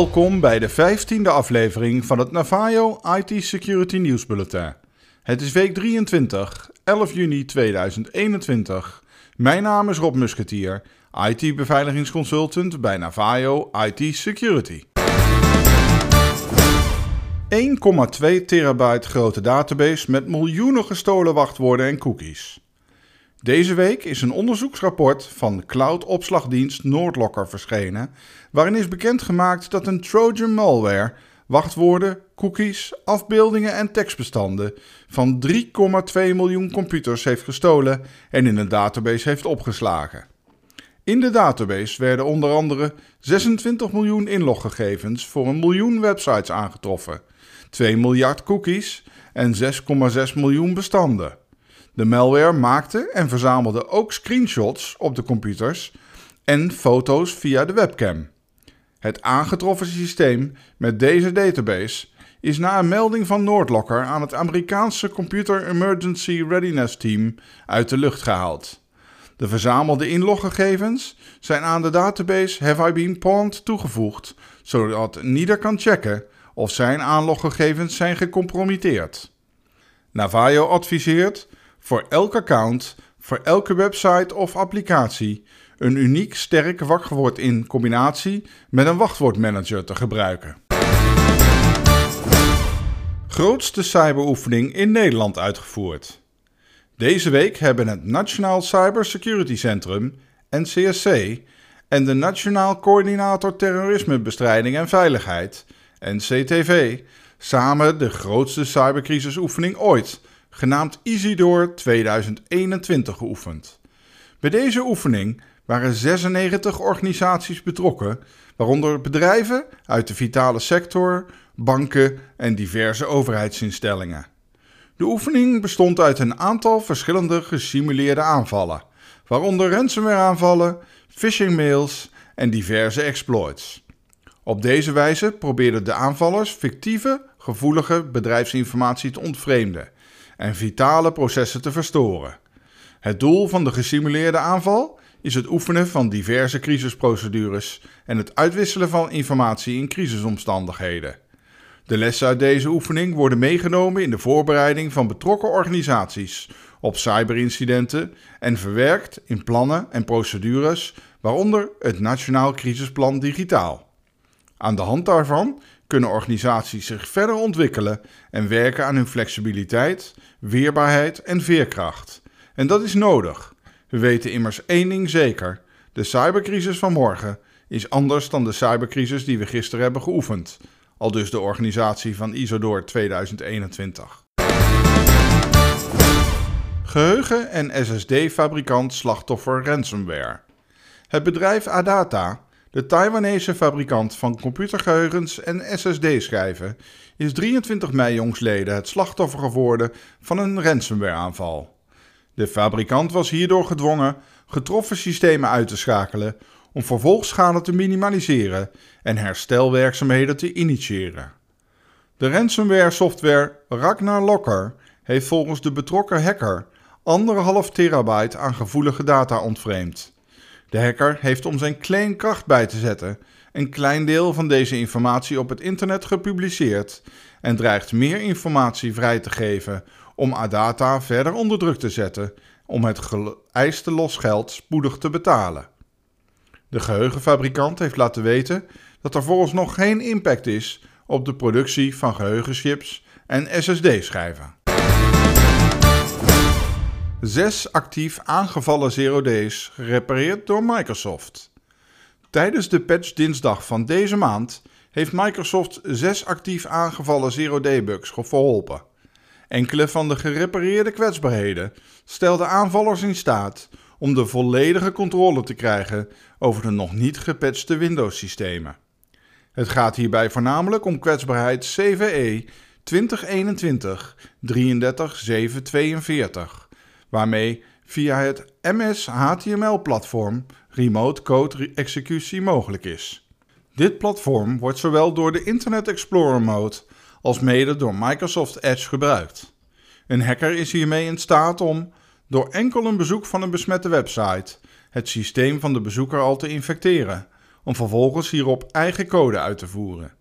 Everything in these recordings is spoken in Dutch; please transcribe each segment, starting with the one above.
Welkom bij de 15e aflevering van het Navajo IT Security News Bulletin. Het is week 23, 11 juni 2021. Mijn naam is Rob Musketier, IT-beveiligingsconsultant bij Navajo IT Security. 1,2 terabyte grote database met miljoenen gestolen wachtwoorden en cookies. Deze week is een onderzoeksrapport van cloud-opslagdienst Noordlocker verschenen, waarin is bekendgemaakt dat een Trojan malware wachtwoorden, cookies, afbeeldingen en tekstbestanden van 3,2 miljoen computers heeft gestolen en in een database heeft opgeslagen. In de database werden onder andere 26 miljoen inloggegevens voor een miljoen websites aangetroffen, 2 miljard cookies en 6,6 miljoen bestanden. De malware maakte en verzamelde ook screenshots op de computers en foto's via de webcam. Het aangetroffen systeem met deze database is na een melding van Noordlocker aan het Amerikaanse Computer Emergency Readiness Team uit de lucht gehaald. De verzamelde inloggegevens zijn aan de database Have I Been Pawned toegevoegd, zodat ieder kan checken of zijn aanloggegevens zijn gecompromitteerd. Navajo adviseert voor elk account, voor elke website of applicatie een uniek sterk wachtwoord in combinatie met een wachtwoordmanager te gebruiken. Grootste cyberoefening in Nederland uitgevoerd. Deze week hebben het Nationaal Cybersecurity Centrum, NCSC, en de Nationaal Coördinator Terrorismebestrijding en Veiligheid, NCTV, samen de grootste cybercrisisoefening ooit, genaamd Isidor 2021, geoefend. Bij deze oefening waren 96 organisaties betrokken, waaronder bedrijven uit de vitale sector, banken en diverse overheidsinstellingen. De oefening bestond uit een aantal verschillende gesimuleerde aanvallen, waaronder ransomware-aanvallen, phishing-mails en diverse exploits. Op deze wijze probeerden de aanvallers fictieve, gevoelige bedrijfsinformatie te ontvreemden en vitale processen te verstoren. Het doel van de gesimuleerde aanval is het oefenen van diverse crisisprocedures en het uitwisselen van informatie in crisisomstandigheden. De lessen uit deze oefening worden meegenomen in de voorbereiding van betrokken organisaties op cyberincidenten en verwerkt in plannen en procedures, waaronder het Nationaal Crisisplan Digitaal. Aan de hand daarvan kunnen organisaties zich verder ontwikkelen en werken aan hun flexibiliteit, weerbaarheid en veerkracht. En dat is nodig. We weten immers één ding zeker: de cybercrisis van morgen is anders dan de cybercrisis die we gisteren hebben geoefend. Al dus de organisatie van Isodor 2021. Geheugen- en SSD-fabrikant slachtoffer ransomware. Het bedrijf Adata de Taiwanese fabrikant van computergeheugens en SSD-schijven is 23 mei jongsleden het slachtoffer geworden van een ransomware-aanval. De fabrikant was hierdoor gedwongen getroffen systemen uit te schakelen om vervolgschade te minimaliseren en herstelwerkzaamheden te initiëren. De ransomware-software Ragnar Locker heeft volgens de betrokken hacker anderhalf terabyte aan gevoelige data ontvreemd. De hacker heeft om zijn claim kracht bij te zetten een klein deel van deze informatie op het internet gepubliceerd en dreigt meer informatie vrij te geven om Adata verder onder druk te zetten om het geëiste losgeld spoedig te betalen. De geheugenfabrikant heeft laten weten dat er nog geen impact is op de productie van geheugenchips en SSD-schijven. Zes actief aangevallen Zero Days gerepareerd door Microsoft. Tijdens de patch dinsdag van deze maand heeft Microsoft zes actief aangevallen Zero Day bugs verholpen. Enkele van de gerepareerde kwetsbaarheden stelden aanvallers in staat om de volledige controle te krijgen over de nog niet gepatchte Windows-systemen. Het gaat hierbij voornamelijk om kwetsbaarheid CVE 2021 33742 waarmee via het MS HTML-platform remote code executie mogelijk is. Dit platform wordt zowel door de Internet Explorer mode als mede door Microsoft Edge gebruikt. Een hacker is hiermee in staat om, door enkel een bezoek van een besmette website, het systeem van de bezoeker al te infecteren, om vervolgens hierop eigen code uit te voeren.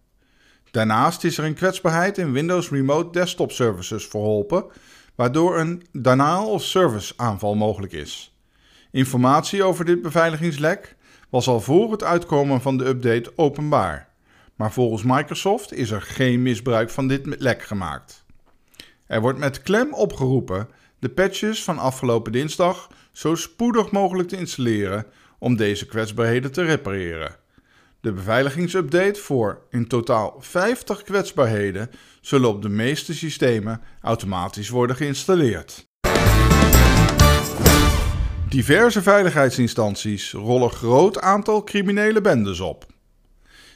Daarnaast is er een kwetsbaarheid in Windows Remote Desktop Services verholpen, waardoor een denial of service aanval mogelijk is. Informatie over dit beveiligingslek was al voor het uitkomen van de update openbaar, maar volgens Microsoft is er geen misbruik van dit lek gemaakt. Er wordt met klem opgeroepen de patches van afgelopen dinsdag zo spoedig mogelijk te installeren om deze kwetsbaarheden te repareren. De beveiligingsupdate voor in totaal 50 kwetsbaarheden zullen op de meeste systemen automatisch worden geïnstalleerd. Diverse veiligheidsinstanties rollen groot aantal criminele bendes op.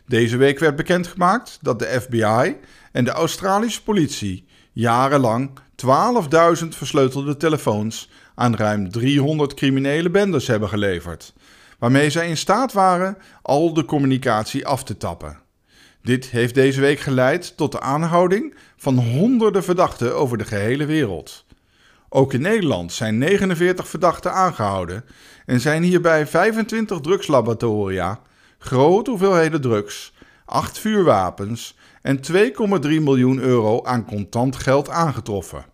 Deze week werd bekendgemaakt dat de FBI en de Australische politie jarenlang 12.000 versleutelde telefoons aan ruim 300 criminele bendes hebben geleverd, waarmee zij in staat waren al de communicatie af te tappen. Dit heeft deze week geleid tot de aanhouding van honderden verdachten over de gehele wereld. Ook in Nederland zijn 49 verdachten aangehouden en zijn hierbij 25 drugslaboratoria, grote hoeveelheden drugs, 8 vuurwapens en 2,3 miljoen euro aan contant geld aangetroffen.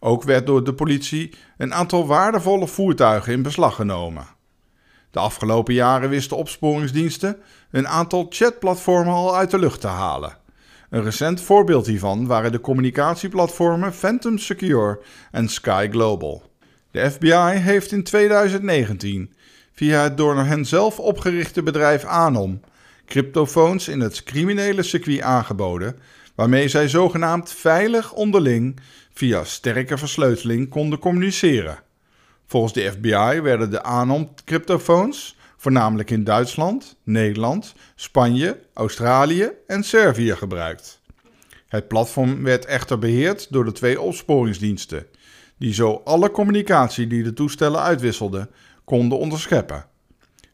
Ook werd door de politie een aantal waardevolle voertuigen in beslag genomen. De afgelopen jaren wisten opsporingsdiensten een aantal chatplatformen al uit de lucht te halen. Een recent voorbeeld hiervan waren de communicatieplatformen Phantom Secure en Sky Global. De FBI heeft in 2019 via het door hen zelf opgerichte bedrijf Anom cryptofoons in het criminele circuit aangeboden, waarmee zij zogenaamd veilig onderling via sterke versleuteling konden communiceren. Volgens de FBI werden de Anom-cryptofoons voornamelijk in Duitsland, Nederland, Spanje, Australië en Servië gebruikt. Het platform werd echter beheerd door de twee opsporingsdiensten, die zo alle communicatie die de toestellen uitwisselden konden onderscheppen.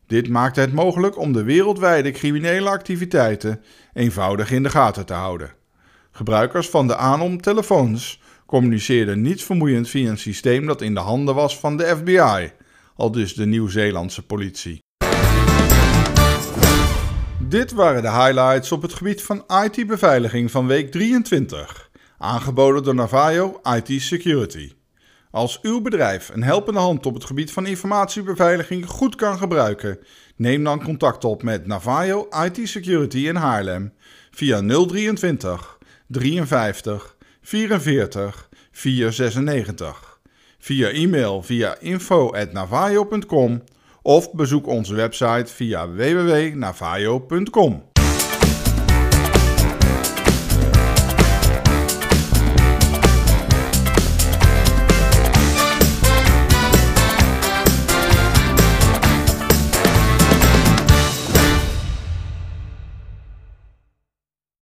Dit maakte het mogelijk om de wereldwijde criminele activiteiten eenvoudig in de gaten te houden. Gebruikers van de Anom-telefoons communiceerden niet vermoeiend via een systeem dat in de handen was van de FBI, al dus de Nieuw-Zeelandse politie. Dit waren de highlights op het gebied van IT-beveiliging van week 23, aangeboden door Navajo IT Security. Als uw bedrijf een helpende hand op het gebied van informatiebeveiliging goed kan gebruiken, neem dan contact op met Navajo IT Security in Haarlem via 023 53 44 496. Via e-mail via info@navajo.com of bezoek onze website via www.navajo.com.